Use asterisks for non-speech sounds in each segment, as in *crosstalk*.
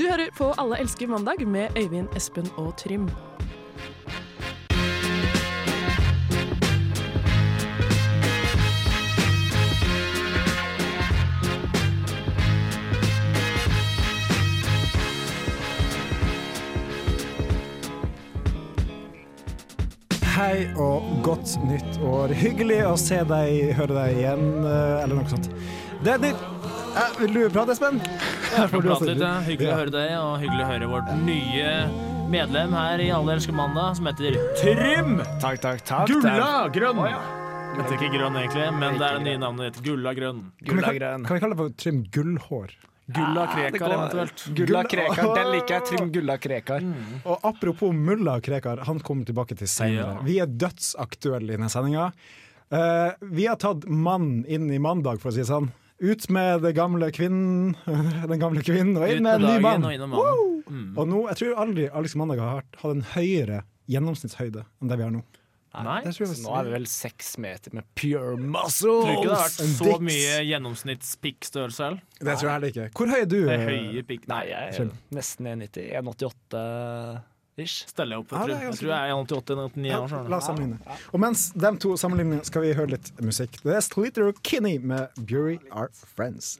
Du hører på Alle elsker mandag med Øyvind, Espen og Trym. Hei og godt nytt år. Hyggelig å se deg, høre deg igjen, eh, eller noe sånt. Det er nytt eh, Vil du prate, Espen? Jeg får prate litt, ja. Hyggelig å høre deg, og hyggelig å høre vårt nye medlem her i Alle elsker mandag, som heter Trym Takk, takk, takk. Gulla Grønn. Heter ikke Grønn egentlig, men det er det nye navnet ditt. Gulla Grønn. Kan vi, kan, kan vi kalle det for Trym Gullhår? Gulla Krekar eventuelt. Gulla Krekar, den liker jeg. Trym Gulla Krekar. Og apropos mulla Krekar, han kommer tilbake til senere. Ja. Vi er dødsaktuelle i denne sendinga. Uh, vi har tatt mann inn i mandag, for å si det sånn. Ut med det gamle kvinnen, *laughs* den gamle kvinnen, og inn med en ny mann. og. Mm. Og nå, jeg tror aldri Alex Mandag har hatt en høyere gjennomsnittshøyde enn det vi har nå. Nei, Det tror jeg Så nå er vi vel seks meter med pure muscles. tror ikke det har vært så dicks. mye gjennomsnittspikkstørrelse heller. Det tror jeg heller ikke. Hvor høy er du? Det er høye pikk. Nei, jeg er nesten 1,90. 1,88-ish. Steller jeg opp for Ja, det er Jeg tror jeg er 1,88-1,89 år. Ja, la oss sammenligne. Og mens de to sammenligner, skal vi høre litt musikk. Det er Slitter Kinney med 'Bury Our Friends'.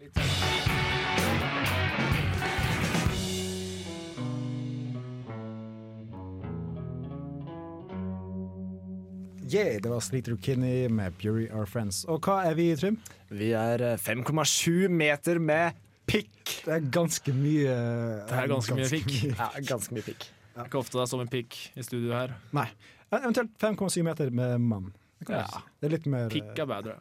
Yeah, det var Sleater Kinney med 'Bury Our Friends'. Og hva er vi, Trym? Vi er eh, 5,7 meter med pikk. Det er ganske mye Det er ganske mye pikk. Ja, ganske mye pikk. Det er ikke ofte det er som en pikk i studio her. Nei. Eventuelt 5,7 meter med mann. Det, Ja. det er litt mer Pikk er bedre.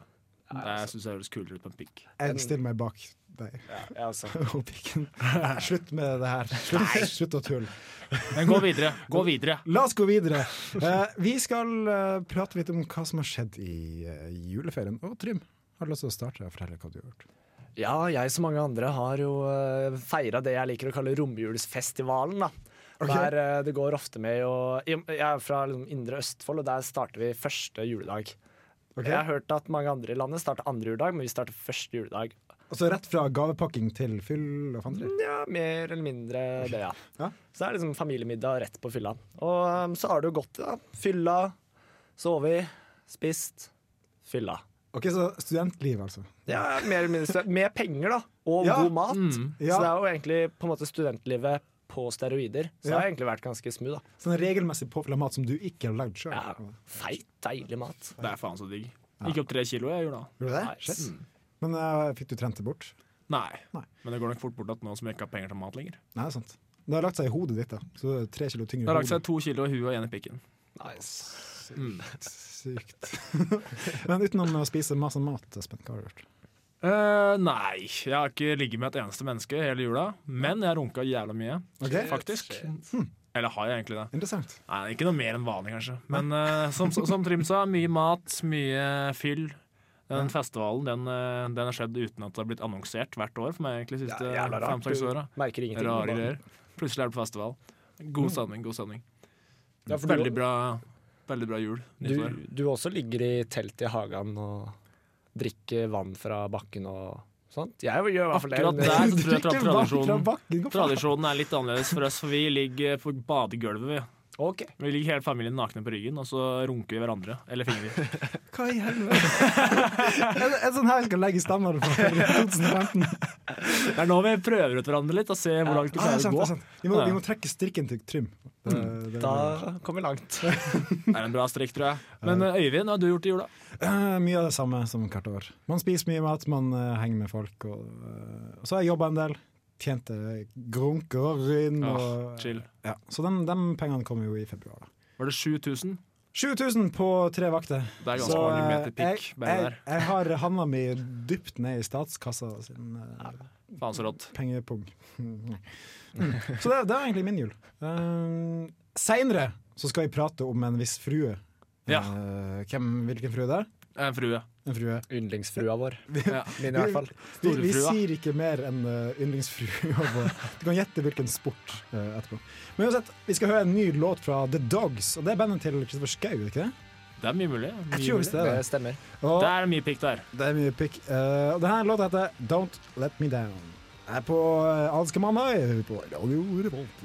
Jeg syns det høres kulere ut på en pikk. Jeg stiller meg bak deg Ja, altså. *laughs* og pikken. *laughs* Slutt med det her. Slutt, slutt å tulle. Men gå videre. Gå videre. *laughs* La oss gå videre. Uh, vi skal uh, prate litt om hva som har skjedd i uh, juleferien. Og Trym, har du lyst til å starte og fortelle hva du har gjort? Ja, jeg som mange andre har jo uh, feira det jeg liker å kalle romjulsfestivalen. da. Okay. Der det går ofte med å Jeg er fra liksom, indre Østfold, og der starter vi første juledag. Okay. Jeg har hørt at mange andre i landet starter andre juledag, men vi starter første juledag. Altså rett fra gavepakking til fyll og fanteri? Ja, mer eller mindre det, ja. *laughs* Ja. Så det er liksom familiemiddag rett på fylla. Og um, så har det jo gått, da. Fylla, sovet, spist, fylla. Ok, Så studentliv, altså. Ja, mer eller mindre Med penger, da. Og Ja. god mat. Mm. Ja. Så det er jo egentlig på en måte studentlivet på steroider. Så det har egentlig vært ganske smooth, da. Sånn regelmessig påfyll av mat som du ikke har lagd sjøl. Ja, feit, deilig mat. Det er faen så digg. Gikk opp tre kilo jeg gjorde da. Gjorde du det? Nice. Shit. Men uh, fikk du trent det bort? Nei. Nei. Men det går nok fort bort at noen som ikke har penger til mat lenger. Nei, det er sant. Det har lagt seg i hodet ditt, da. Så det er tre kilo tyngre Det har lagt seg to kilo i huet og én i pikken. Nice. Mm. Sykt. *laughs* Men utenom å spise masse mat, Espen, hva har du gjort? Uh, nei, jeg har ikke ligget med et eneste menneske hele jula. Men jeg runka jævla mye, okay. faktisk. Eller har jeg egentlig det? Interessant. Nei, Ikke noe mer enn vanlig, kanskje. Men uh, som, som Trim sa, mye mat, mye fyll. Den festivalen den, eh, den har skjedd uten at det har blitt annonsert hvert år for meg egentlig de siste Ja, fem-seks åra. Merker ingenting. Rare greier. Plutselig er det på festival. God stemning, god stemning. Ja, Veldig bra, veldig bra jul. Du, Nyttår. du også ligger i telt i hagen og drikker vann fra bakken og sånt? Jeg gjør i hvert fall det. Akkurat der så tror jeg *laughs* tradisjonen, tradisjonen er litt annerledes for oss, for vi ligger på badegulvet. Vi. Ok. vi ligger hele familien nakne på ryggen, og så runker vi hverandre. Eller fingrer. *laughs* Hva i helvete? *laughs* en, en sånn her skal legge standarden for 2015. *laughs* Det er nå vi prøver ut hverandre litt og ser hvor langt vi Ah, er klarer sant, å gå. sant. Vi, må, vi må trekke strikken til Trym. Det, det, Da kommer vi langt. Det er en bra strikk, tror jeg. Men Øyvind, hva har du gjort i jula? Uh, mye av det samme som hvert år. Man spiser mye mat, man uh, henger med folk. Og, uh, så har jeg jobba en del. Tjente grunker inn. Oh, Og, chill. Ja. Så de, de pengene kommer jo i februar. Da. Var det 7000? 7000 på tre vakter. Det er ganske Så, mange eh, meter pikk jeg, jeg, jeg har handa mi dypt ned i statskassa sin ja, Faen så rått. pengepung. Mm. *laughs* Så det, det er egentlig min jul. Uh, Seinere så skal vi prate om en viss frue. Ja. Uh, hvem, hvilken frue det er? En frue. En frue. Yndlingsfrua vår. *laughs* Ja. Min i hvert fall. Vi, vi vi, sier ikke mer enn uh, yndlingsfrua vår. Du kan gjette hvilken sport uh, etterpå. Men uansett, vi skal høre en ny låt fra The Dogs, og det er bandet til Kristoffer Schou, ikke det? Det er mye mulig. Jeg Mye tror mulig. det er Det det. stemmer. Og Det er mye pikk der. det er mye pikk. Uh, og denne låta heter Don't Let Me Down. Jeg er på uh, Alske mandag på Radio Revolt.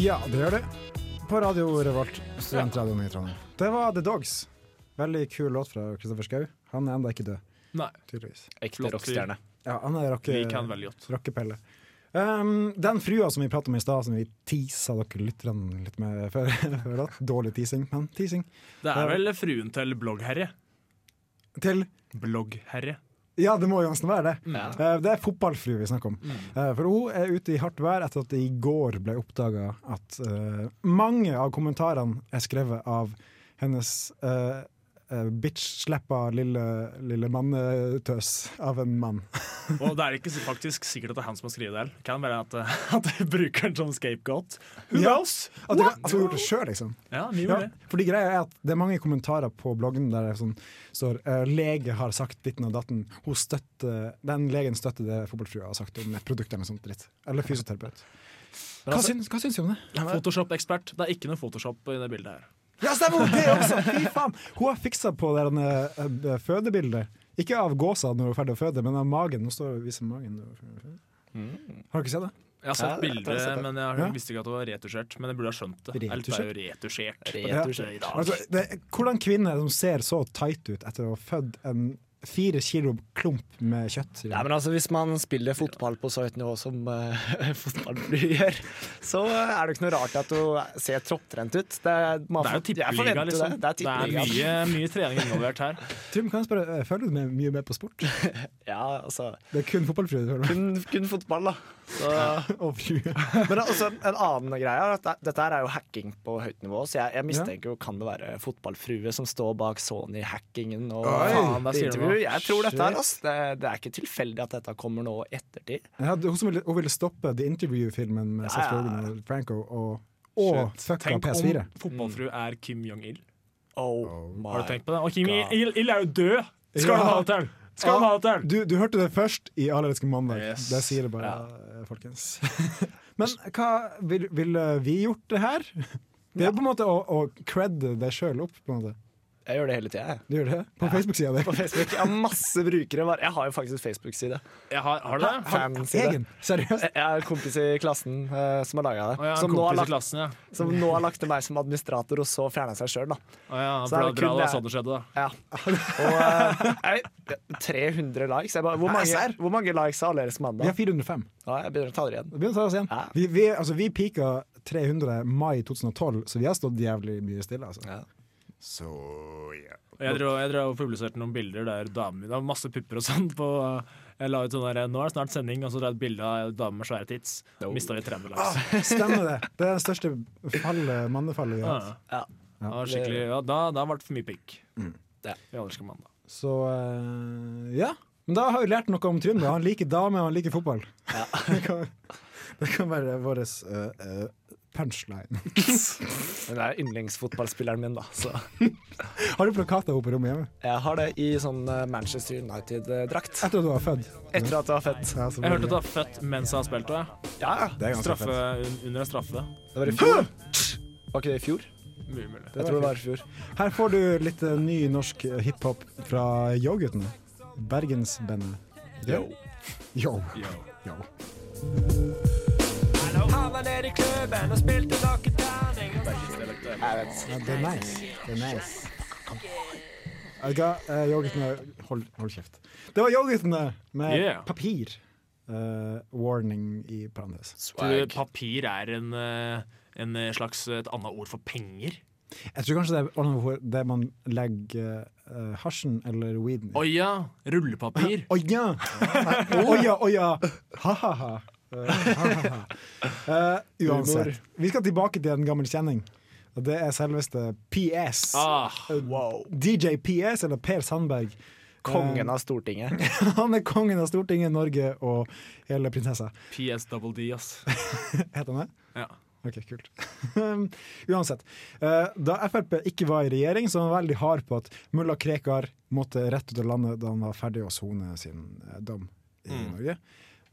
Ja, det gjør det. På Radio Revolt, studentradioen i Trondheim. Det var The Dogs. Veldig kul låt fra Kristoffer Schou. Han er ennå ikke død, Nei, tydeligvis. Ekte Flott rockestjerne. Ja, han er rocke, veldig godt. rockepelle. Um, den frua som vi pratet om i stad, som vi teasa dere lytterne litt med før. *laughs* Dårlig teasing, men teasing. Det er vel fruen til bloggherre. Til Bloggherre. Ja, det må jo nesten være det. Ja. Eh, Det er fotballfrue vi snakker om. Mm. For hun er ute i hardt vær etter at det i går ble oppdaga at uh, mange av kommentarene er skrevet av hennes uh, bitch-sleppa lille, lille mannetøs av en mann. *laughs* Og det er ikke faktisk sikkert at det er han som har skrevet det. Det kan være at, eh, *laughs* at de bruker den som scapegoat. Who Ja. knows? At hun at hun har gjort det sjøl, liksom. Ja, mye Ja, fordi greia er at Det er mange kommentarer på bloggen der det sånn, står uh, lege har sagt ditten og datten. Støtter, den legen støtter det fotballfrua har sagt om et produkt eller noe sånt dritt. Eller fysioterapeut. Hva, altså- syns, hva syns du om det? Photoshop-ekspert. Det er ikke noe Photoshop i det bildet her. Ja, stemmer! Det også! *laughs* Fy faen! Hun har fiksa på det eh, fødebildet. Ikke av gåsa når hun er ferdig å føde, men av magen. Nå står og viser magen. hun føde. Har du ikke sett det? Jeg har sett Ja, bildet, men jeg Ja. visste ikke at det var retusjert. Men jeg burde ha skjønt det. Retusjert? er retusjert. Retusjert. Ja. Altså, det hvordan kvinne som ser så tight ut etter å ha født en fire kilo klump med kjøtt? Ja, men altså, Hvis man spiller fotball på så høyt nivå som *laughs* uh, fotballfly gjør, så eh, er det ikke noe rart at du ser tropptrent ut. Det, er- man Det er jo tippeliga, liksom. Det, det er Det er mye, mye trening involvert her. *laughs* Trym, kan jeg spørre, føler følger du med, mye med på sport? *laughs* Ja, altså, Det er kun fotballfrue du med? kun, kun fotball, da. Så, men også en annen greie er at dette her er jo hacking på høyt nivå, så jeg, jeg mistenker jo kan det være fotballfrue som står bak Sony-hackingen og Oi, faen, der sier du Jeg tror dette her, ass. Det, det er ikke tilfeldig at dette kommer nå i ettertid. Ja, hun, som ville, hun ville stoppe The Interview-filmen med Ja, ja, ja. Rogen og Franco, og, og fucka Tenk PS4. om fotballfru er Kim Jong-il. Oh, oh Har du tenkt på det? Og Kim. Il-il er jo død! Skal Ja. han ha det til? Skal han ha det til? Du, du hørte det først i Alle mandag. Yes. Det sier det bare, ja. folkens. *laughs* Men hva vil- ville vi gjort det her? Det er på en måte å, å credde deg sjøl opp. på en måte Jeg gjør det hele tida. Du gjør det på Facebook-sida di? *laughs* På Facebook. Jeg har masse brukere. bare- Jeg har jo faktisk Facebook-side. Har, har du det? Fanside. Egen? Seriøst? Jeg har en kompis i klassen uh, som har laga det. Oh, ja, som, nå har lagt, klassen, ja. som nå har lagt til meg som administrator, og så fjerna seg sjøl. Å ja, Så det bra det var sånn det skjedde, da. Ja. Og uh, jeg, 300 likes. Jeg bare, hvor, mange, hvor mange likes har dere som mandag? Vi har 405. Ja, jeg begynner å ta det igjen. Vi begynner å ta oss igjen. Ja. Vi, vi, altså, vi pika 300 mai 2012, så vi har stått jævlig mye stille. Altså. Ja. Så ja. Jeg drev, jeg drev og publiserte noen bilder der damer Det var masse pupper og sånn. På, jeg la ut sånn der, Nå er det snart sending, og så la jeg et bilde av en dame med svære tits. No. Mista vi 30 Ah, stemmer det. Det er det største fallet, mannefallet vi har hatt. Ja. Ja. Det skikkelig, ja, da, da ble det for mye pikk. Mm. Ja. I. Så uh, ja. Men da har vi lært noe om Trym. Han liker damer, og han liker fotball. *laughs* det, kan, det kan være vår uh, punchline. *laughs* Men det er yndlingsfotballspilleren min, da. Så *laughs* Har du plakater henne på rommet hjemme? jeg har det i sånn eh, Manchester United-drakt. Etter at du var født? Etter at jeg var født. Ja, Jeg hørte at du var født mens han spilte òg. Ja, ja. Straffe under en straffe. Det var i fjor. Var ikke det i fjor? Mye mulig. Jeg tror det var i fjor. Her får du litt eh, ny norsk eh, hiphop fra Yo-guttene. Bergensbandet. Yo. Yo. Yo. Yo. Jeg vet. Ja, det er nice. Det er nice. Vet du hva? Eh, Yo-guttene hold, hold kjeft. Det var Yo-guttene med Yeah. papir. Uh, warning i parentes. Tror du papir er en, eh, en slags et annet ord for penger? Jeg tror kanskje det er det man legger uh, hasjen eller weeden i. Å ja! Rullepapir. Å ja! Å ja, å ja! Ha-ha-ha. Eh. *laughs* Eh, uansett. Vi skal tilbake til en gammel kjenning. Og det er selveste PS. Ah, Wow. DJ PS, eller Per Sandberg. Kongen av Stortinget. *laughs* Han er kongen av Stortinget, Norge og hele prinsessa. PS double D, ass. *laughs* Heter han det? Ja. Ok, kult. Uansett. eh, Da Frp ikke var i regjering, så var han veldig hard på at mulla Krekar måtte rett ut av landet da han var ferdig å sone sin eh, dom i Mm. Norge.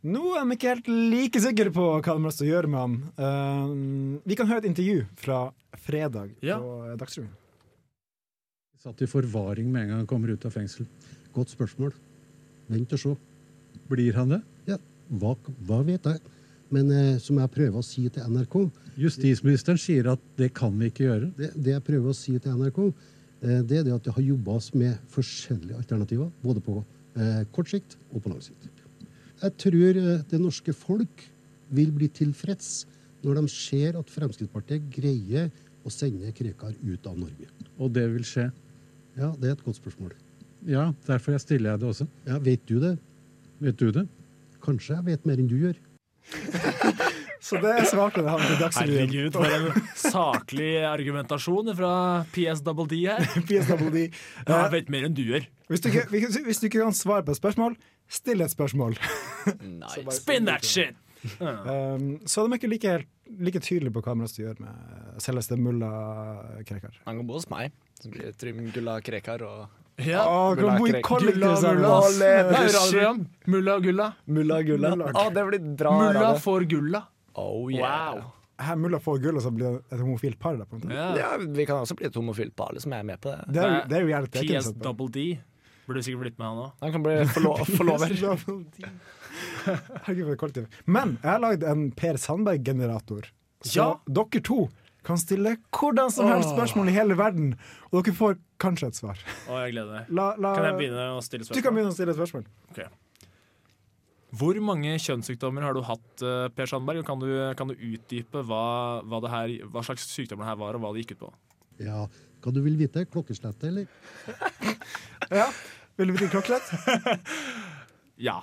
Nå er vi ikke helt like sikre på hva de har lyst til å gjøre med han. Uh, vi kan høre et intervju fra fredag Ja. på eh, Dagsrevyen. Satt i forvaring med en gang han kommer ut av fengsel. Godt spørsmål. Vent og se. Blir han det? Hva, hva vet jeg? Men eh, som jeg prøver å si til NRK, Justisministeren sier at det kan vi ikke gjøre. det, det jeg prøver å si til NRK, eh, det er det at det har jobbes med forskjellige alternativer. Både på eh, kort sikt og på lang sikt. Jeg tror eh, det norske folk vil bli tilfreds når de ser at Fremskrittspartiet greier å sende Krekar ut av Norge. Og det vil skje. Ja, det er et godt spørsmål. Ja, derfor jeg stiller jeg det også. Ja, Vet du det? Vet du det? Kanskje jeg vet mer enn du gjør. *laughs* Så det svarte han til Dagsrevyen. Herregud, for en saklig argumentasjon fra PSWD her. *laughs* PSWD. Ja, jeg vet mer enn du gjør. Hvis du, ikke, hvis du ikke kan svare på et spørsmål, still et spørsmål. Nice. Spin that shit! *laughs* Um, så de er ikke like, like tydelige på hva man skal gjøre med selveste mulla Krekar. Han kan bo hos meg. som blir Trym Gulla Krekar og Ja. Oh, Mulla Gulla, mulla. Gulla. Mulla Gulla. Mulla. Å, det blir bra. Mulla får gulla. Oh, yeah. Wow. Her mulla får gull, og så blir det et homofilt par. Da, på en måte. Ja. Ja, vi kan også bli et homofilt par, liksom. Jeg er med på det. Det er, det er jo reality. PS double D. Burde sikkert blitt med han òg. Han kan bli forlo *laughs* forlover. Herregud, for et kollektiv. Men jeg har lagd en Per Sandberg-generator. Så Ja. dere to kan stille hvordan som helst spørsmål i hele verden, og dere får kanskje et svar. Å, jeg gleder meg. La, la, Kan jeg begynne å stille spørsmål? Du kan begynne å stille spørsmål. Hvor mange kjønnssykdommer har du hatt, eh, Per Sandberg? Og kan du, kan du utdype hva, hva, det her, hva slags sykdommer det her var, og hva det gikk ut på? Ja, Hva du vil vite? Klokkeslettet, eller? *laughs* Ja. Vil du vite klokkeslett? *laughs* Ja.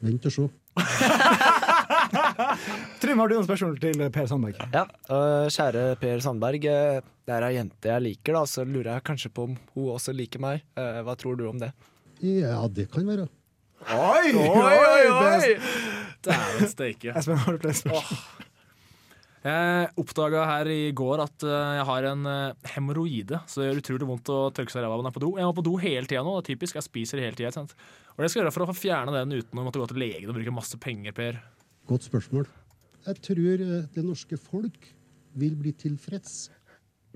Vent og se. *laughs* Trym, har du noen spørsmål til Per Sandberg? Ja, uh, Kjære Per Sandberg. Uh, Det er ei jente jeg liker, da, så lurer jeg kanskje på om hun også liker meg. Uh, Hva tror du om det? Ja, det kan være. Oi, oi, Dæven steike. Espen, har du flere spørsmål? Jeg oppdaga her i går at eh, jeg har en uh, hemoroide, så det gjør utrolig vondt å tørke seg i ræva når jeg er på do. Jeg må på do hele tida nå, det er typisk. Jeg spiser hele tida. Og det skal jeg gjøre for å få fjerne den uten å måtte gå til legen og bruke masse penger, Per. Godt spørsmål. Jeg tror eh, det norske folk vil bli tilfreds.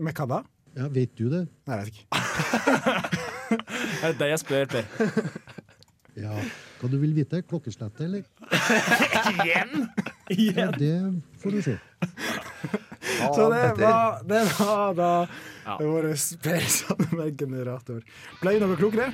Med hva da? Ja, Vet du det? Nei, jeg vet ikke. det *laughs* Er det det jeg spør, Per? *laughs* Ja, Hva du vil vite? Klokkeslettet, eller? *laughs* Igjen? Ja, det får du se. Så det var, det var da Ja. vår Per Sandberg-generator. Ble du noe klokere?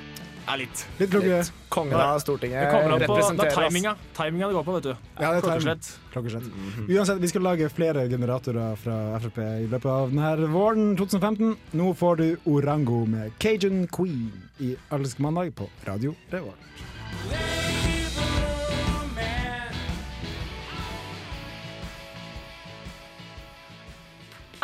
Ja, litt. Litt klokere? Kongen av Stortinget Det kommer an på det er timinga. Timinga det går på, vet du. Ja, det er Klokkeslett. Klokkeslett. Klokkeslett. Uansett, vi skal lage flere generatorer fra Frp i løpet av denne våren 2015. Nå får du Orango med Cajun Queen i Alsk mandag på Radio Revolt.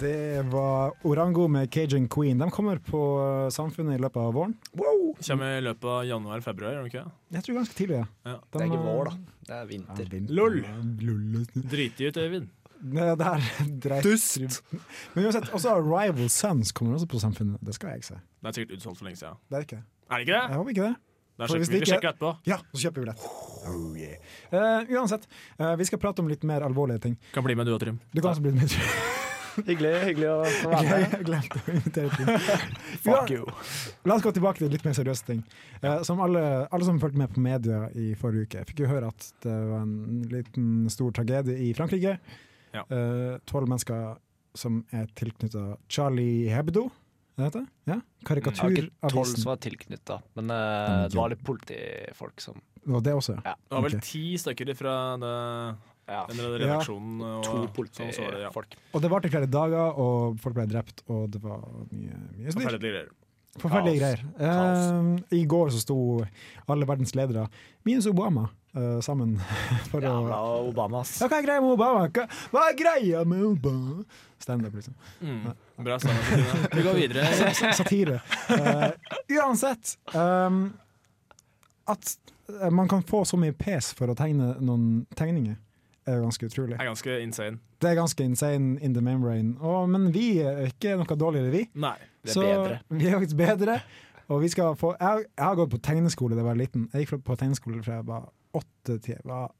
Det var Orango med Cajun Queen. De kommer på uh, Samfunnet i løpet av våren. Kommer i løpet av januar-februar, gjør de ikke? det? Jeg tror ganske tidlig. ja. Ja. De, Det er ikke vår, da. Det er vinter. Ja, vinter. Lol. Driti ut, Øyvind. Det der dreit Dust! Men uansett, også Rival Sons kommer også på Samfunnet. Det skal jeg se. Det er sikkert utsolgt for lenge siden. Det er ikke det. Er det ikke det? Jeg håper ikke det. Da sjekker vi, vi det ikke- sjekker etterpå. Ja, så kjøper vi billett. Oh, yeah. uh, uansett, uh, vi skal prate om litt mer alvorlige ting. Kan bli med du og Trym. Du kan også bli med. Hyggelig, hyggelig å få være med. *laughs* Jeg glemte å invitere til *laughs* Fuck you. La oss gå tilbake til litt mer seriøse ting. Eh, som alle, alle som fulgte med på media i forrige uke, fikk jo høre at det var en liten stor tragedie i Frankrike. Ja. Eh, Tolv mennesker som er tilknytta Charlie Hebdo. Det det? Ja? Karikaturavisen. var tolv som var tilknytta, men eh, det var litt politifolk som Det var det også, ja. Ja. Det var vel Ok. ti stykker fra det, ja, den redaksjonen. Og, To så var det, ja. politifolk. Og det varte i flere dager, og folk ble drept, og det var mye, mye styr. Forferdelige greier. Forferdelige greier. Eh, I går så sto alle verdens ledere, minus Obama, uh, sammen *laughs* for ja, å Obama, ass. Ja, hva er greia med Obama? Hva, hva er greia med Obama? Standup, liksom. Mm. Bra standup. Vi går videre. *laughs* Satire. Uh, uansett um, At man kan få så mye pes for å tegne noen tegninger, er jo ganske utrolig. Det er ganske insane. Det er ganske insane in the membrane. Og, men vi er ikke noe dårligere, vi. Nei. Det er Så bedre. *laughs* vi er faktisk bedre. Og vi skal få jeg, har- jeg har gått på tegneskole da jeg var liten. Jeg gikk på tegneskole fra jeg var åtte til jeg var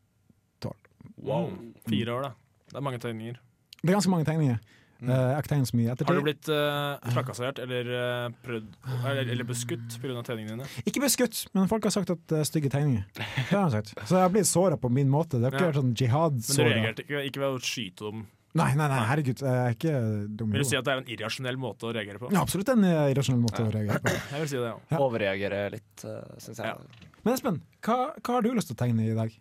Wow. Fire år, da. Det er mange tegninger. Det er ganske mange tegninger. Eh, jeg har ikke så mye ettertid. Har du blitt uh, trakassert eller uh, prøvd Eller, eller beskutt pga. tegningene dine? Ikke beskutt, men folk har sagt at det er stygge tegninger. Det har sagt. Så jeg har blitt såra på min måte. Det har ikke Ja. vært sånn Men du jihad-såra. reagerte ikke, ikke ved å skyte dem? Nei, nei, nei, herregud, jeg er ikke dum Vil du si at det er en irrasjonell måte å reagere på? Ja, absolutt en eh, irrasjonell måte å reagere på. *laughs* Jeg vil si det, ja. Ja. Overreagere litt, uh, syns jeg. Ja. Men Espen, hva, hva har du lyst til å tegne i dag?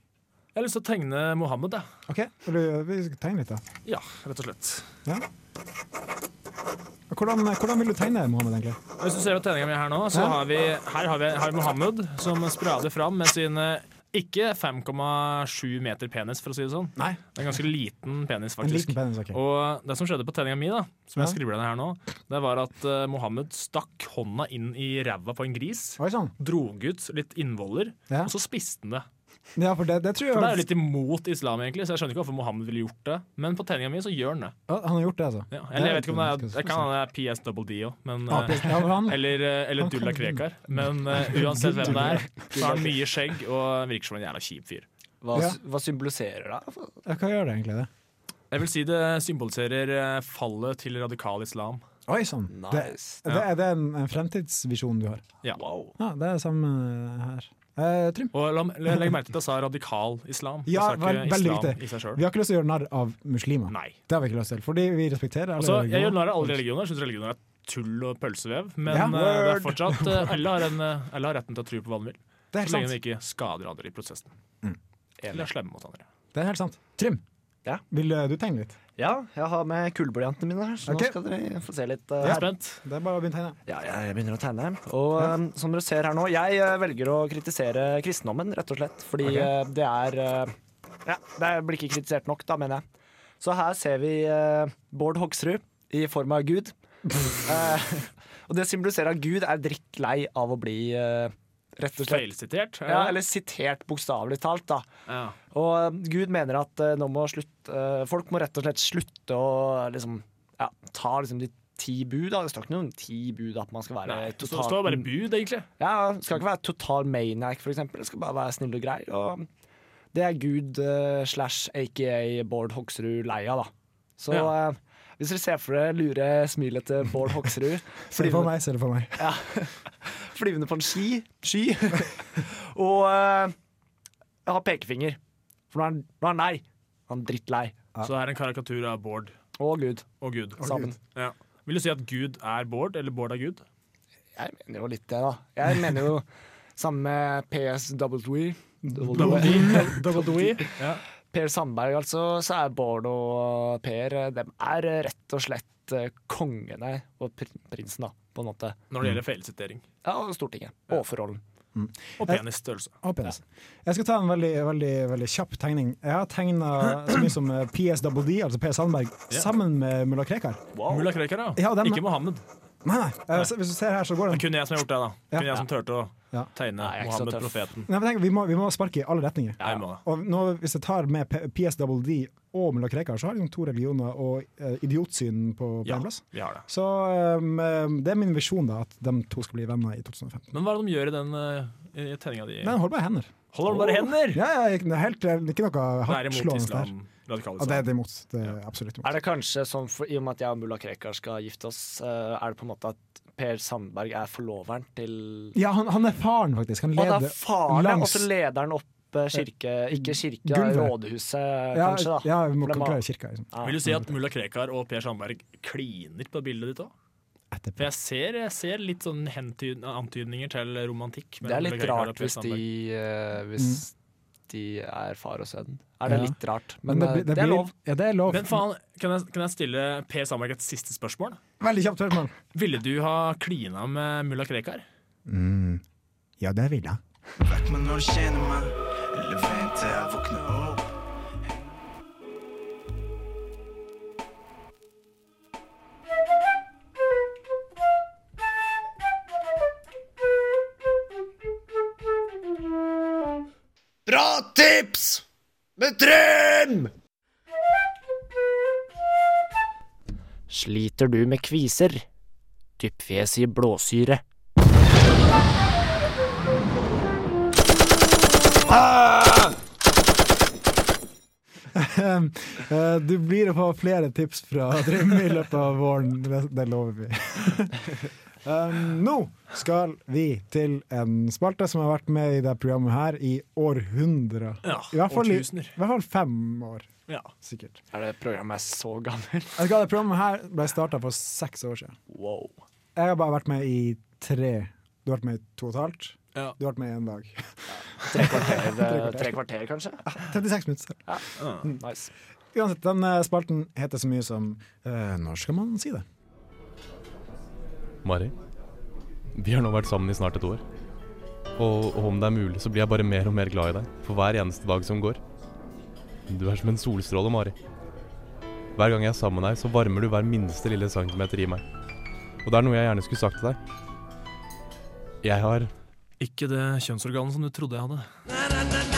Jeg har lyst til å tegne Mohammed, Da. Ok, vil du, vil du tegne litt, da. Ja, rett og slett. Ja. Hvordan, hvordan vil du tegne Mohammed, egentlig? Hvis du ser på tegninga mi her nå, så Ja. har vi her har vi, har vi Mohammed som sprader fram med sin ikke 5,7 meter penis, for å si det sånn. Nei. Det er en ganske liten penis, En faktisk. liten penis, ok. Og det som skjedde på tegninga mi, da, som Ja. jeg skriver ned her nå, det var at eh, Mohammed stakk hånda inn i ræva på en gris, Oi sann. drog ut litt innvoller, Ja. og så spiste han det. Ja, for det, det tror jeg For det er jo litt imot islam, egentlig, så jeg skjønner ikke hvorfor Mohammed ville gjort det. Men på tegninga mi så gjør han det. Ja, Han har gjort det, altså? Ja. Eller jeg vet ikke om det er Det kan det er PS double D òg, men Ja, ja, han, Eller, eh, eller Dulla Krekar. Men uh, uansett hvem det er, så har han mye skjegg og virker som en jævla kjip fyr. Hva, Ja. hva symboliserer det? ja, hva gjør det egentlig, det? Jeg vil si det symboliserer eh, fallet til radikal islam. Oi sann. Det, det, det, er en, en fremtidsvisjon du har? Ja. Wow. Ja, det er samme her. Eh, Trym? Og la, legg merke til at jeg sa radikal islam. Jeg Ja, sa ikke vel- islam riktig. i seg selv. Vi har ikke lyst til å gjøre narr av muslimer. Nei. Det har vi ikke lyst til, fordi vi respekterer alle religioner. jeg gjør narr av alle religioner. Jeg syns religioner er tull og pølsevev. Men Ja. eh, det er fortsatt eh, *laughs* alle, har en, alle har retten til å tro på hva de vil. Det er Så lenge helt de ikke skader andre i prosessen. Mm. Eller er slemme mot andre. Det er helt sant. Trym, Ja. vil eh, du tegne litt? Ja, jeg har med kullblyantene mine her, så okay. nå skal dere få se litt. uh, Jeg er her. spent. Det er bare å begynne å tegne. Ja, jeg begynner å tegne. Og um, som dere ser her nå, jeg uh, velger å kritisere kristendommen, rett og slett. Fordi okay. uh, det er Ja, det blir ikke kritisert nok, da, mener jeg. Så her ser vi Bård Hoksrud i form av Gud. *laughs* *laughs* Og det symboliserer at Gud er drittlei av å bli uh, rett og slett Feilsitert? er ja, eller sitert bokstavelig talt, da. ja. Og uh, Gud mener at uh, nå må slutt, uh, folk må rett og slett slutte å liksom, ja, ta liksom de ti bud. Da. Det står ikke noen ti bud at man skal være Nei, total... Det står bare bud, egentlig. Ja, Skal ikke være total maniac, for eksempel. Det skal bare være snill og grei. Og det er Gud uh, slash aka Bård Hoksrud lei av, da. Så Ja. Hvis dere ser for dere lure smilet til Bård Hoksrud *laughs* Se det for meg, se det for meg. ja. *laughs* Flyvende på en ski, sky *laughs* og uh, har pekefinger. For nå er han, nå er han lei. Han er drittlei. Så det er en karikatur av Bård Og Gud og Gud. sammen. Ja. Vil du si at Gud er Bård, eller Bård er Gud? Jeg mener jo litt det, da. Jeg mener jo sammen med PS Double D. Ja. Per Sandberg, altså, så er Bård og Per de er eh, rett og slett eh, kongene og pr prinsen, da, på en måte. Når det gjelder feilsitering. Ja, og Stortinget. Og forholden. Og penisstørrelse. Og penis. Jeg skal ta en veldig, veldig, veldig kjapp tegning. Jeg har tegna så mye som eh, PSWD, altså Per Sandberg, yeah. sammen med mulla Krekar. Mulla Krekar, ja. Ja, Ikke Mohammed. Nei, nei. nei. så Hvis du ser her, så går Det den er kun jeg som har gjort det, da. Ja. Kun jeg som turte å Tegne Nei, Mohammed profeten. Nei, men tenk, vi, må, vi må sparke i alle retninger. Ja, må. Og nå, hvis jeg tar med PSWD og mulla Krekar, så har de to religioner og eh, idiotsyn på, på Ja, en plass. vi har det. Så um, det er min visjon, da, at de to skal bli venner i 2015. Men hva er det de gjør i den uh, i tenninga di? Men holder bare hender. Holder de bare hender? Ja, ja, ikke, det er helt, det er ikke noe Det hardtslående der. Ja, det er det imot. Det er absolutt imot. Er det kanskje sånn, for, I og med at jeg og mulla Krekar skal gifte oss, eh, er det på en måte at Per Sandberg er forloveren til Ja, han, han er faren, faktisk. Han Og leder er faren, langs og så leder han opp eh, kirke Ikke kirke, Gulvet. rådhuset, ja, kanskje, da. ja, vi må i kirka. Liksom. Ja. Vil du si at mulla Krekar og Per Sandberg kliner på bildet ditt òg? Etterpå. For jeg ser, jeg ser litt sånn hentyd, antydninger til romantikk. Det er litt rart hvis de, uh, hvis mm. de er far og sønn. Er det Ja. litt rart? Men, det, det, blir- det, er blir- lov. Ja, det er lov. Men faen, kan jeg, kan jeg stille Per Sandberg et siste spørsmål? Veldig kjapt spørsmål. Ville du ha klina med mulla Krekar? Mm. Ja, det ville jeg. Vekk meg når du kjenner meg, eller vent til jeg våkner opp. Bra tips! Med Trym! Sliter du med kviser? Dyppfjes i blåsyre. *laughs* Eh, du blir å få flere tips fra Trym i løpet av våren, det, det lover vi. Um, nå skal vi til en spalte som har vært med i det programmet her i århundrer. Ja, I hvert fall, i, i hvert fall fem år, Ja. sikkert. Er det programmet er så gammelt? Jeg det programmet her ble starta for seks år siden. Wow. Jeg har bare vært med i tre. Du har vært med i to og et halvt. Ja. Du har vært med i en dag. Tre kvarter, *laughs* eh, tre kvarter kanskje? 36 minutter. Ja. Uh, Nice. Uansett, den eh, spalten heter så mye som uh, Når skal man si det? Mari, vi har nå vært sammen i snart et år. Og, og om det er mulig, så blir jeg bare mer og mer glad i deg for hver eneste dag som går. Du er som en solstråle, Mari. Hver gang jeg er sammen med deg, så varmer du hver minste lille centimeter i meg. Og det er noe jeg gjerne skulle sagt til deg. Jeg har Ikke det kjønnsorganet som du trodde jeg hadde. Eh, ja,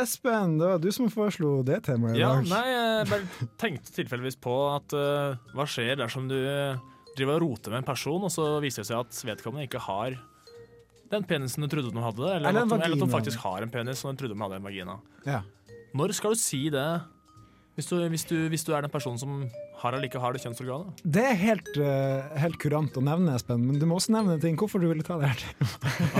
Espen, det var du som foreslo det temaet i Ja, dag. nei, jeg bare tenkte tilfeldigvis på at uh, hva skjer dersom du eh, driver og roter med en person, og så viser det seg at vedkommende ikke har den penisen du trodde de hadde, eller, Eller at, de, eller at de faktisk har en penis og de trodde de hadde en vagina. Ja. Når skal du si det? Hvis du, hvis du, hvis du er den personen som har eller ikke har det kjønnsorganet? Det er helt, uh, helt kurant å nevne, Espen, men du må også nevne en ting. Hvorfor du ville ta det her til.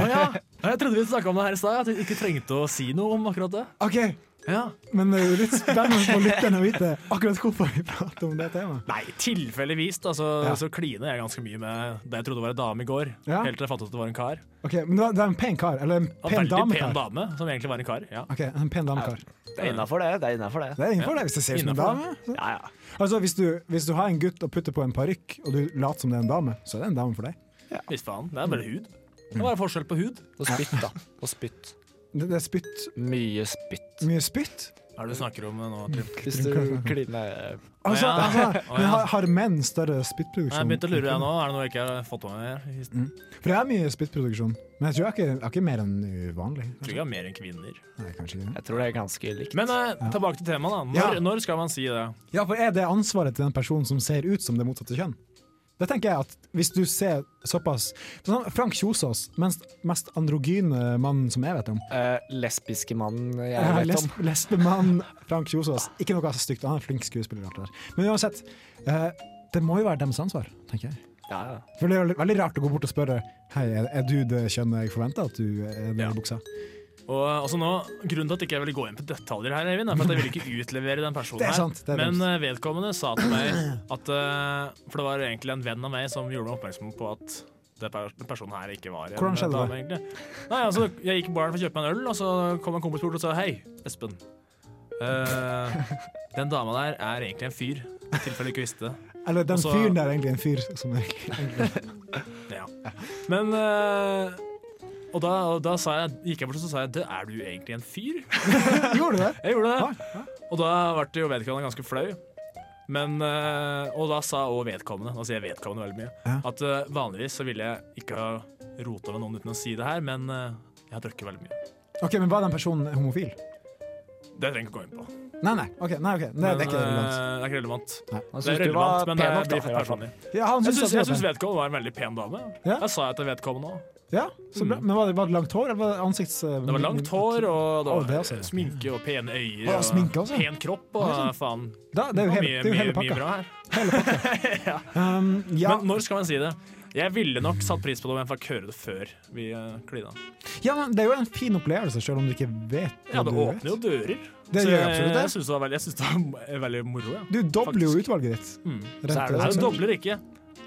ah, ja. Jeg trodde vi snakka om det her i stad, at vi ikke trengte å si noe om akkurat det. OK, Ja. men det er jo litt spennende for lytterne å vite akkurat hvorfor vi prater om det temaet. Nei, tilfeldigvis altså, så, Ja. så kliner jeg ganske mye med det jeg trodde var en dame i går. Ja. Helt til jeg fattet at det var en kar. Ok, Men det var, en pen kar? Eller en En pen veldig damekar? pen dame, som egentlig var en kar. Ja. Ok, en pen damekar. Det er innafor det. Det er innenfor det. Det er innenfor det, hvis det ser ut som en dame. Ja, ja. Altså, hvis du, hvis du har en gutt og putter på en parykk, og du later som det er en dame, så er det en dame for deg. Visst faen. Det er bare hud. Det er bare forskjell på hud. Og spytt, da. Og spytt. Det, det er spytt. Mye spytt. Mye spytt. Hva er det du snakker om nå, Trym? Hvis du kliner Altså, ja. altså ja. har, har menn større spyttproduksjon? Jeg begynte å lure jeg nå. Er det noe jeg ikke har fått med meg? Mm. For det er mye spyttproduksjon, men jeg tror jeg ikke, har ikke mer enn uvanlig. tror jeg har mer enn kvinner. Nei, kanskje ikke. Jeg tror det er ganske likt. Men eh, tilbake til temaet. da. Når, Ja. når skal man si det? Ja, for er det ansvaret til den personen som ser ut som det motsatte kjønn? Det tenker jeg at Hvis du ser såpass sånn Frank Kjosås, mest, mest androgyne mannen som jeg vet om. Uh, lesbiske mannen jeg Ja, vet lesb om. lesbemann Frank Kjosås. Ikke noe stygt, han er en flink skuespiller. Men uansett, uh, det må jo være deres ansvar, tenker jeg. Ja, ja. For det er veldig rart å gå bort og spørre Hei, er, er du det kjønnet jeg forventer at du er det Ja. i buksa. Og altså nå, Grunnen til at jeg ikke vil ville gå inn på detaljer her, Eivind, er for at jeg ville ikke utlevere den personen er her. sant, Men eh, vedkommende sa til meg at eh, For det var egentlig en venn av meg som gjorde meg oppmerksom på at den personen her ikke var Hvordan skjedde dame, det? Nei, altså, Jeg gikk i baren for å kjøpe meg en øl, og så kom en kompis bort og sa hei, Espen. Uh, den dama der er egentlig en fyr. I tilfelle du ikke visste det. Eller den Også, fyren der er egentlig en fyr som er egentlig *laughs* Ja. Men Og da, da sa jeg, gikk jeg bort og sa jeg, «Du, er du egentlig en fyr? *laughs* Gjorde du det? Jeg gjorde det. Og da ble jo vedkommende ganske flau. Men, eh, og da sa òg vedkommende, nå sier jeg vedkommende veldig mye, Ja. at eh, vanligvis så ville jeg ikke ha rota med noen uten å si det her, men eh, jeg har drukket veldig mye. OK, men var den personen homofil? Det trenger jeg ikke gå inn på. Nei, nei. ok, nei, ok. Det, det er ikke relevant. det er ikke relevant. Nei. Han Det syntes er du var men pen nok, da. Ja, Jeg syns, vedkommende var en veldig pen dame. Ja. Jeg sa jeg til vedkommende òg. Ja, så bra. Men var det, var det langt hår, eller var det ansikts... Det var langt hår, og det var det også. sminke og pene øyne. Og sminke også? Pen kropp og Ja, sånn. faen. Da, det er jo hele, mye, det er jo hele mye, mye bra her. *laughs* ja. Um, ja. Men når skal man si det? Jeg ville nok satt pris på det om jeg fikk høre det før vi uh, klina. ja, men det er jo en fin opplevelse, selv om du ikke vet hva Ja, det åpner jo dører. Det gjør jeg- absolutt det. Jeg syns det var veldig, det var *laughs* veldig moro. Ja. Du dobler jo utvalget ditt. Mm. Rente, Så er det, eh, det dobler ikke.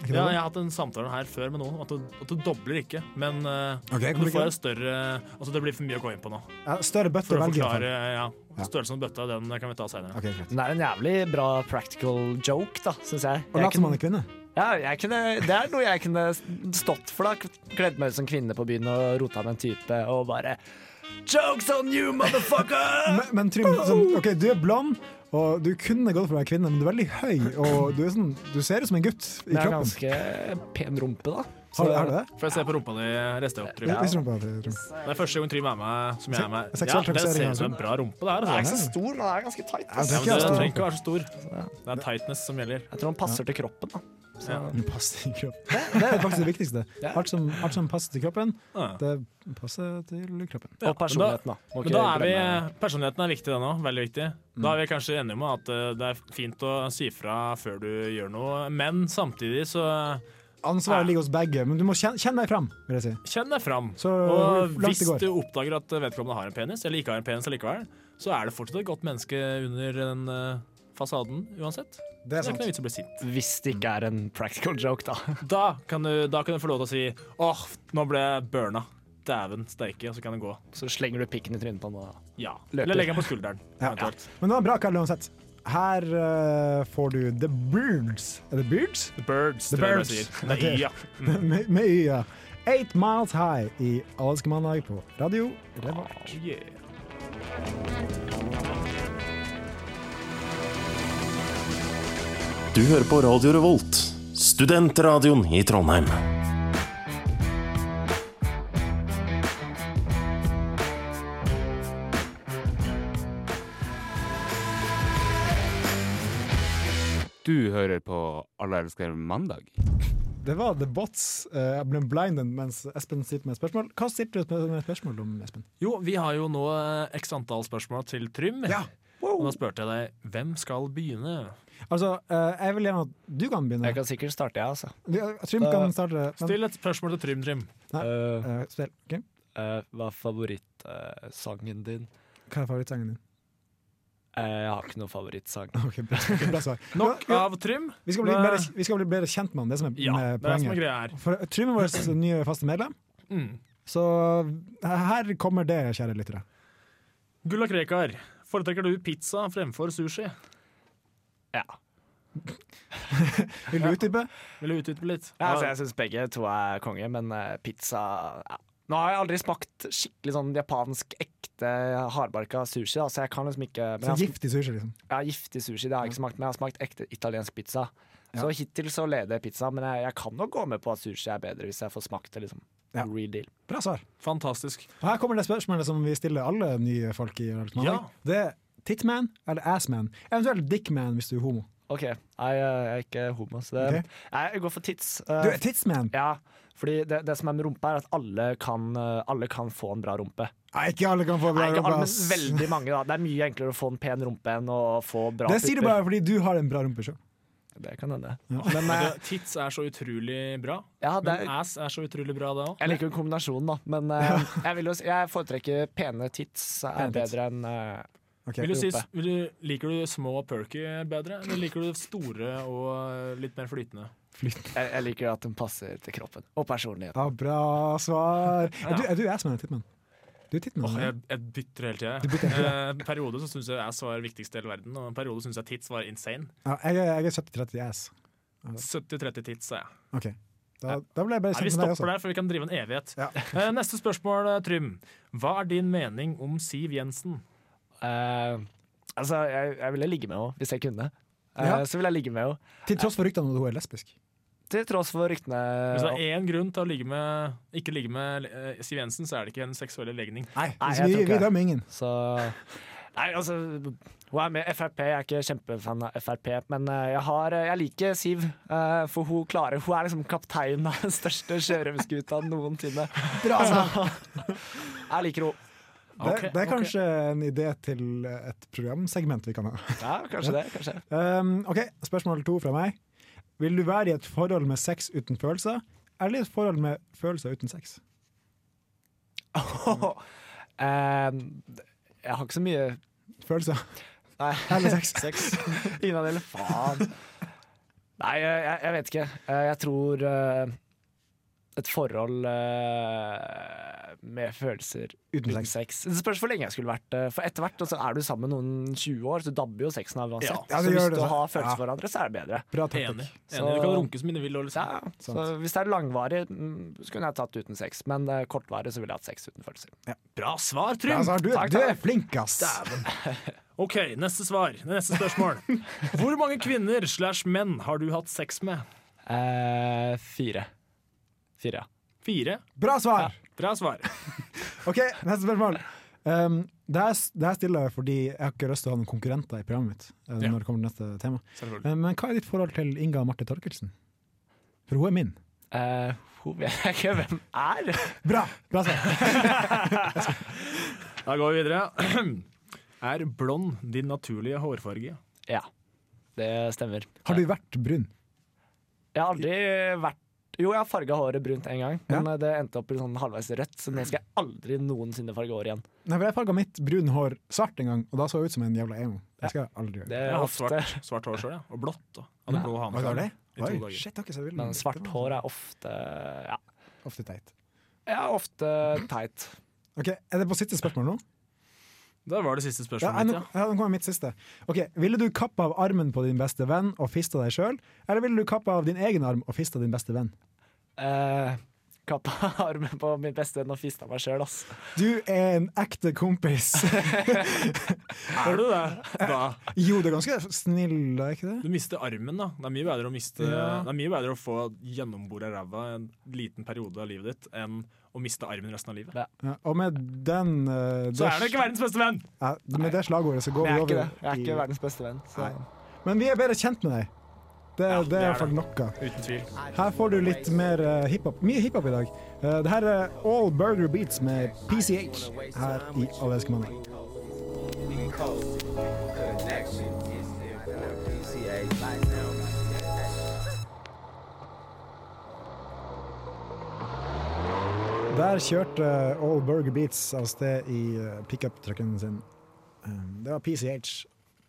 Ja, jeg har hatt en samtale her før med noen at det, at det dobler ikke. Men okay, men du får større Altså, det blir for mye å gå inn på nå. Ja, større bøtte For å forklare ja, størrelsen på bøtta, den kan vi ta senere. Okay. Den er en jævlig bra practical joke, da, syns jeg. Og Jeg som kunne- er kvinne. Ja, jeg kunne, det er noe jeg kunne stått for. da Kledd meg ut som kvinne på byen og rota med en type og bare Jokes on you, motherfucker! *laughs* Men, men Trym, sånn, okay, du er blond, og du kunne gått for å være kvinne, men du er veldig høy, og du, er sånn, du ser ut som en gutt i Det er kroppen. ganske pen rumpe, da. Har, du- har du det? Får jeg se på rumpa di? Rester av opp, Ja. Rumpa. Det er første gang Trym er med. Som jeg er med. Ja, det ser ut som altså. en bra rumpe. Det her, det er ikke altså. så stor, men det er ganske tight. Ja, det er Ja, men det stor trenger ikke å være så stor. Det er tightness som gjelder. Jeg tror han passer til kroppen. da så. Ja. Passer i kroppen. Det, det er faktisk det viktigste. *laughs* Alt som, alt som passer til kroppen, det passer til kroppen. Ja, Og personligheten, da. Men da er vi, personligheten er viktig, den òg. Veldig viktig. Da er vi kanskje enige om at eh, det er fint å si fra før du gjør noe, men samtidig så Ansvaret ligger hos begge, men du må kjenne, kjenne deg fram, vil jeg si. kjenn deg fram. Så Og hvis du oppdager at vedkommende har en penis, eller ikke har en penis allikevel, så er det fortsatt et godt menneske under den eh, fasaden uansett. Det er det er ikke noe vits å bli sint. Hvis det ikke er en practical joke, da. *laughs* Da kan du, da kan du få lov til å si åh, nå ble jeg burna. Dæven steike, og så kan det gå. Så slenger du pikken i trynet på han og- Ja. Løper. Eller legger den på skulderen. *laughs* Ja. Ja. Men det var bra Karl, uansett. Her uh, får du The Birds. Er det Birds? The Birds, The tror Birds. jeg sier. Nei, Ok. ja. *laughs* med, med Y-a. Eight Miles High i Alske mandag på radio Revolt. Oh, yeah. Du hører på Radio Revolt, studentradioen i Trondheim. Du hører på Alle elsker mandag. Det var The Bots. Eh, jeg ble blinded mens Espen sitter med et spørsmål. Hva sitter du med spørsmål om, Espen? Jo, vi har jo nå eh, x antall spørsmål til Trym. Ja. Og da spurte jeg deg hvem skal begynne. Altså, eh, jeg vil gjerne at du kan begynne. Jeg kan sikkert starte, jeg, altså. Ja, Trym kan starte. men- Still et spørsmål til Trym, Trym. Nei, uh, eh, spill. Ok. eh, hva er favorittsangen din? Hva er favorittsangen din? Eh, jeg har ikke noen favorittsang. *laughs* Ok, bra, bra svar. Nok av Trym. Vi skal, bli bedre, vi skal bli bedre kjent med han, det som er Ja, med det er som er greia her. For Trym er vår nye faste medlem, Mm. så her kommer det, kjære lyttere. Gulla Krekar, foretrekker du pizza fremfor sushi? Ja. *laughs* Vil du utdype? Vil du utdype litt? Ja, altså, jeg syns begge to er konge, men eh, pizza ja. Nå har jeg aldri smakt skikkelig sånn japansk, ekte hardbarka sushi, da, så jeg kan liksom ikke men jeg Så giftig sushi, liksom. Ja, giftig sushi, det har jeg ikke smakt, men jeg har smakt ekte italiensk pizza. Ja. Så hittil så leder pizza, men jeg, jeg kan nok gå med på at sushi er bedre hvis jeg får smakt det, liksom. Ja. Real deal. Bra svar. Fantastisk. Og her kommer det spørsmålet som vi stiller alle nye folk i Ja. Det er titman eller assman. Eventuelt dickman hvis du er homo. OK, jeg, jeg er ikke homo, så det, okay. jeg, går for tits. Eh, Du er titsman! Ja, fordi det, det som er med rumpa, er at alle kan, eh, alle kan få en bra rumpe. Nei, ikke alle kan få bra Nei, ikke alle, rumpe. men veldig mange. da Det er mye enklere å få en pen rumpe enn å få bra Det sier du bare fordi du har en bra rumpe sjøl. Det kan hende. Ja. Men Men eh, det, tits er så utrolig bra. ja, det Men er, ass er så utrolig bra, det òg. jeg liker jo kombinasjonen, da. Men ja. jeg, vil jo, jeg foretrekker pene tits. Er Pene bedre enn eh, Ok. Vil du si, vil du, liker du små og perky bedre, eller liker du store og litt mer flytende? jeg, jeg liker at den passer til kroppen og personligheten. Ja, bra svar. Er du, er du assman eller titman? Du er titman. Oh, jeg, jeg bytter hele tida. En Eh, periode så syns jeg ass var viktigst i hele verden, og en periode syns jeg tits var insane. Ja, jeg er, jeg er 70-30 ass. 70-30 tits, sa jeg. OK. Da, da ble jeg bare Nei, vi kjent med deg stopper der, for vi kan drive en evighet. Eh, Neste spørsmål, eh, Trym. Hva er din mening om Siv Jensen? Eh, altså, jeg, jeg ville ligge med henne hvis jeg kunne. Uh, Ja. Så ville jeg ligge med henne. Til tross for ryktene om at hun er lesbisk. Til tross for ryktene Hvis det er én grunn til å ligge med, ikke ligge med uh, Siv Jensen, så er det ikke en seksuelle legning. Nei, Nei, vi, jeg tror vi dømmer ingen. Så Nei, altså Hun er med Frp. Jeg er ikke kjempefan av Frp, men jeg, har, jeg liker Siv. For hun klarer Hun er liksom kapteinen av den største sjørøverskuta noensinne. Bra, Altså, *laughs* jeg liker henne. Det, okay, det er kanskje kanskje en idé til et programsegment vi kan ha. Ja, kanskje det. kanskje *laughs* Um, ok, Spørsmål to fra meg. Vil du være i et forhold med sex uten følelser, eller i et forhold med følelser uten sex? Eh, jeg har ikke så mye Følelser. Nei. Eller sex. *laughs* Ingen av delene. Faen. Nei, jeg, jeg, vet ikke. Eh, Jeg tror eh, et forhold uh, med følelser Uten uten, sex. Det spørs hvor lenge jeg skulle vært uh, For etter hvert altså, er du sammen med noen 20 år, så dabber jo sexen av uansett. Ja, ja, så hvis du har følelser ja. for hverandre, så er det bedre. Bra Enig. Så- Du kan runke som du vil. Liksom. Ja, så hvis det er langvarig, mm, så kunne jeg tatt uten sex. Men uh, kortvarig så ville jeg hatt sex uten følelser. Bra svar, Trym! Du, Takk, du er flink, ass! *laughs* OK, neste svar. Neste spørsmål. *laughs* Hvor mange kvinner slash menn har du hatt sex med? Eh, fire. Fire, ja. Fire. Bra svar! Bra svar. *laughs* OK, neste spørsmål. Um, det, her, det her stiller jeg fordi jeg har ikke lyst til å ha noen konkurrenter i programmet mitt. Uh, Ja. når det kommer til neste tema. Eh, Men hva er ditt forhold til Inga Marte Torkelsen? For hun er min. Uh, hun vet jeg ikke hvem er. *laughs* Bra! Bra svar. *laughs* Da går vi videre. *clears throat* Er blond din naturlige hårfarge? Ja, det stemmer. Har du vært brun? Jeg har aldri vært Jo, jeg har farga håret brunt en gang, men ja. det endte opp i sånn halvveis rødt, så det skal jeg aldri noensinne farge håret igjen. Nei, for Jeg farga mitt brun hår svart en gang, og da så jeg ut som en jævla emo. Det skal jeg aldri gjøre. Det Jeg er har ofte svart, svart hår sjøl, ja. Og blått. Og hadde blå vil. Men svart hår er ofte ja, Ofte teit. ja ofte teit. Ok, Er det på siste spørsmål nå? Det var det siste spørsmålet ja, mitt, ja. ja, nå kommer mitt siste. Ok, Ville du kappe av armen på din beste venn og fista deg sjøl, eller ville du kappe av din egen arm og fista din beste venn? Eh, kappa *laughs* armen på min beste venn og fista meg sjøl, ass. Du er en ekte kompis. *laughs* Er du det? Da. jo, det er ganske snill, er ikke det? Du mister armen, da. Det er mye bedre å, miste, Ja. det er mye bedre å få gjennombora ræva en liten periode av livet ditt enn å miste armen resten av livet. Ja, og med den uh, Så er du ikke verdens beste venn! Ja, med det slagordet så går vi er over. Jeg er ikke verdens beste venn. Så. Men vi er bedre kjent med deg. Det, Ja, det er i er hvert fall noe. Uten tvil. Her får du litt mer uh, hiphop. Mye hiphop i dag. Uh, det her er All Burger Beats med PCH her i Allelskemannen. Der kjørte All Burger Beats av sted i uh, pickup-trucken sin. Det var PCH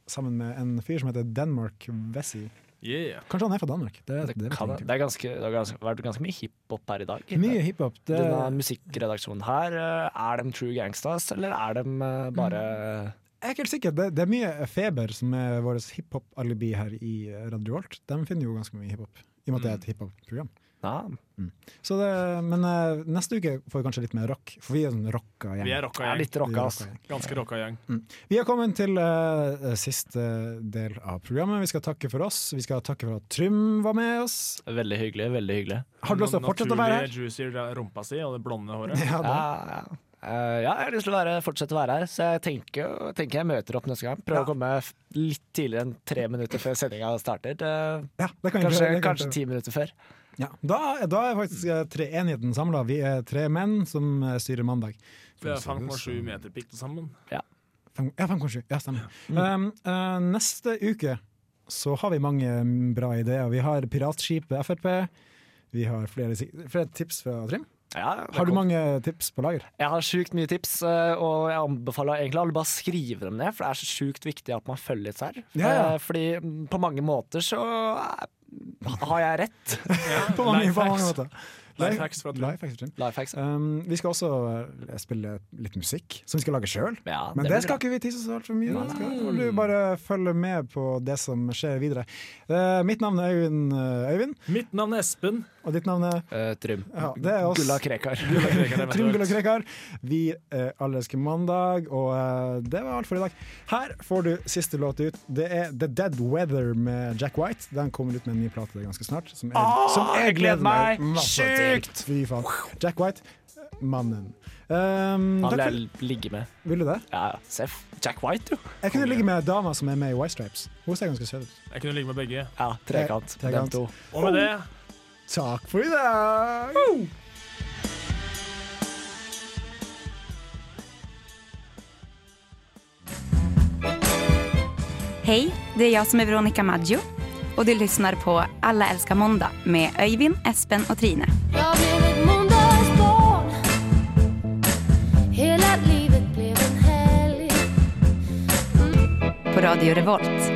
sammen med en fyr som heter Denmark Vessi. Yeah. Kanskje han er fra Danmark? Det, Det, det kan, det, er ganske, det har ganske, vært ganske mye hiphop her i dag. Mye hiphop. Det, Denne musikkredaksjonen her, eh, er de true gangsters, eller er de eh, bare jeg er ikke helt sikker. Det, det er mye Feber som er vårt hiphop-alibi her i eh, Radio Volt. De finner jo ganske mye hiphop, i og med at det er et hiphop-program. Ja. Så det, men uh, neste uke får vi kanskje litt mer rock, for vi er en rocka gjeng. Vi er rocka Ja, gjeng. litt rocka, altså. Ganske rocka gjeng. Mm. Vi har kommet til uh, siste del av programmet. Vi skal takke for oss. Vi skal takke for at Trym var med oss. Veldig hyggelig. veldig hyggelig. Har du lyst til å fortsette å være her? Naturlig juicy rumpa si og det blonde håret. Ja, det. Ja, ja. Eh, ja, jeg har lyst til å være, fortsette å være her, så jeg tenker, tenker jeg møter opp neste gang. Prøver Ja. å komme litt tidligere enn tre minutter før sendinga starter. Uh, Ja, det kan kanskje prøve, det kan kanskje ti minutter før. Ja. Da, da er faktisk tre treenigheten samla. Vi er tre menn som eh, styrer mandag. Vi har 5,7 meter pikk til sammen. Ja, 5,7. Ja, stemmer. Um, Uh, neste uke så har vi mange mm, bra ideer. Vi har Piratskipet Frp. Vi har flere, flere tips fra Trym. Ja, Har du kom- mange tips på lager? Jeg har sjukt mye tips, eh, og jeg anbefaler egentlig alle bare skrive dem ned, for det er så sjukt viktig at man følger litt her. Ja, ja. Eh, Fordi på mange måter så har jeg rett. *laughs* på mange, på mange måter. Life hacks fra Trym. Life hacks. Life hacks, Um, vi skal også uh, spille litt musikk, som vi skal lage sjøl. Ja, Men det det, skal bra. ikke vi tisse så altfor mye. Skal, du bare følge med på det som skjer videre. Uh, mitt navn er Øyvind. eh, Øyvind. Mitt navn er Espen. Og ditt navn er Trym. Ja, det er oss. Gulla Krekar. Gulla Krekar, *laughs* Trym Gulla. Krekar. Vi er allerske mandag, og uh, det var alt for i dag. Her får du siste låt ut. Det er The Dead Weather med Jack White. Den kommer ut med en ny plate ganske snart. Som jeg, oh, som jeg jeg gleder meg! masse til. Sykt! Fy faen. Jack White, mannen. Um, Han vil jeg ligge med. vil du det? Ja, ja. Seff. Jack White, jo. Jeg kunne ligge med dama som er med i White Stripes. Hun ser ganske søt ut. Jeg kunne ligge med begge. Ja, trekant. Tre- trekant. To. Og med det Takk for i dag! Hei, det er jeg som er Veronica Maggio och du lyssnar på Alla älskar måndag med Öyvind, Espen och Trine. Jag blev ett måndagsbarn Hela livet blev en helg På Radio Revolt.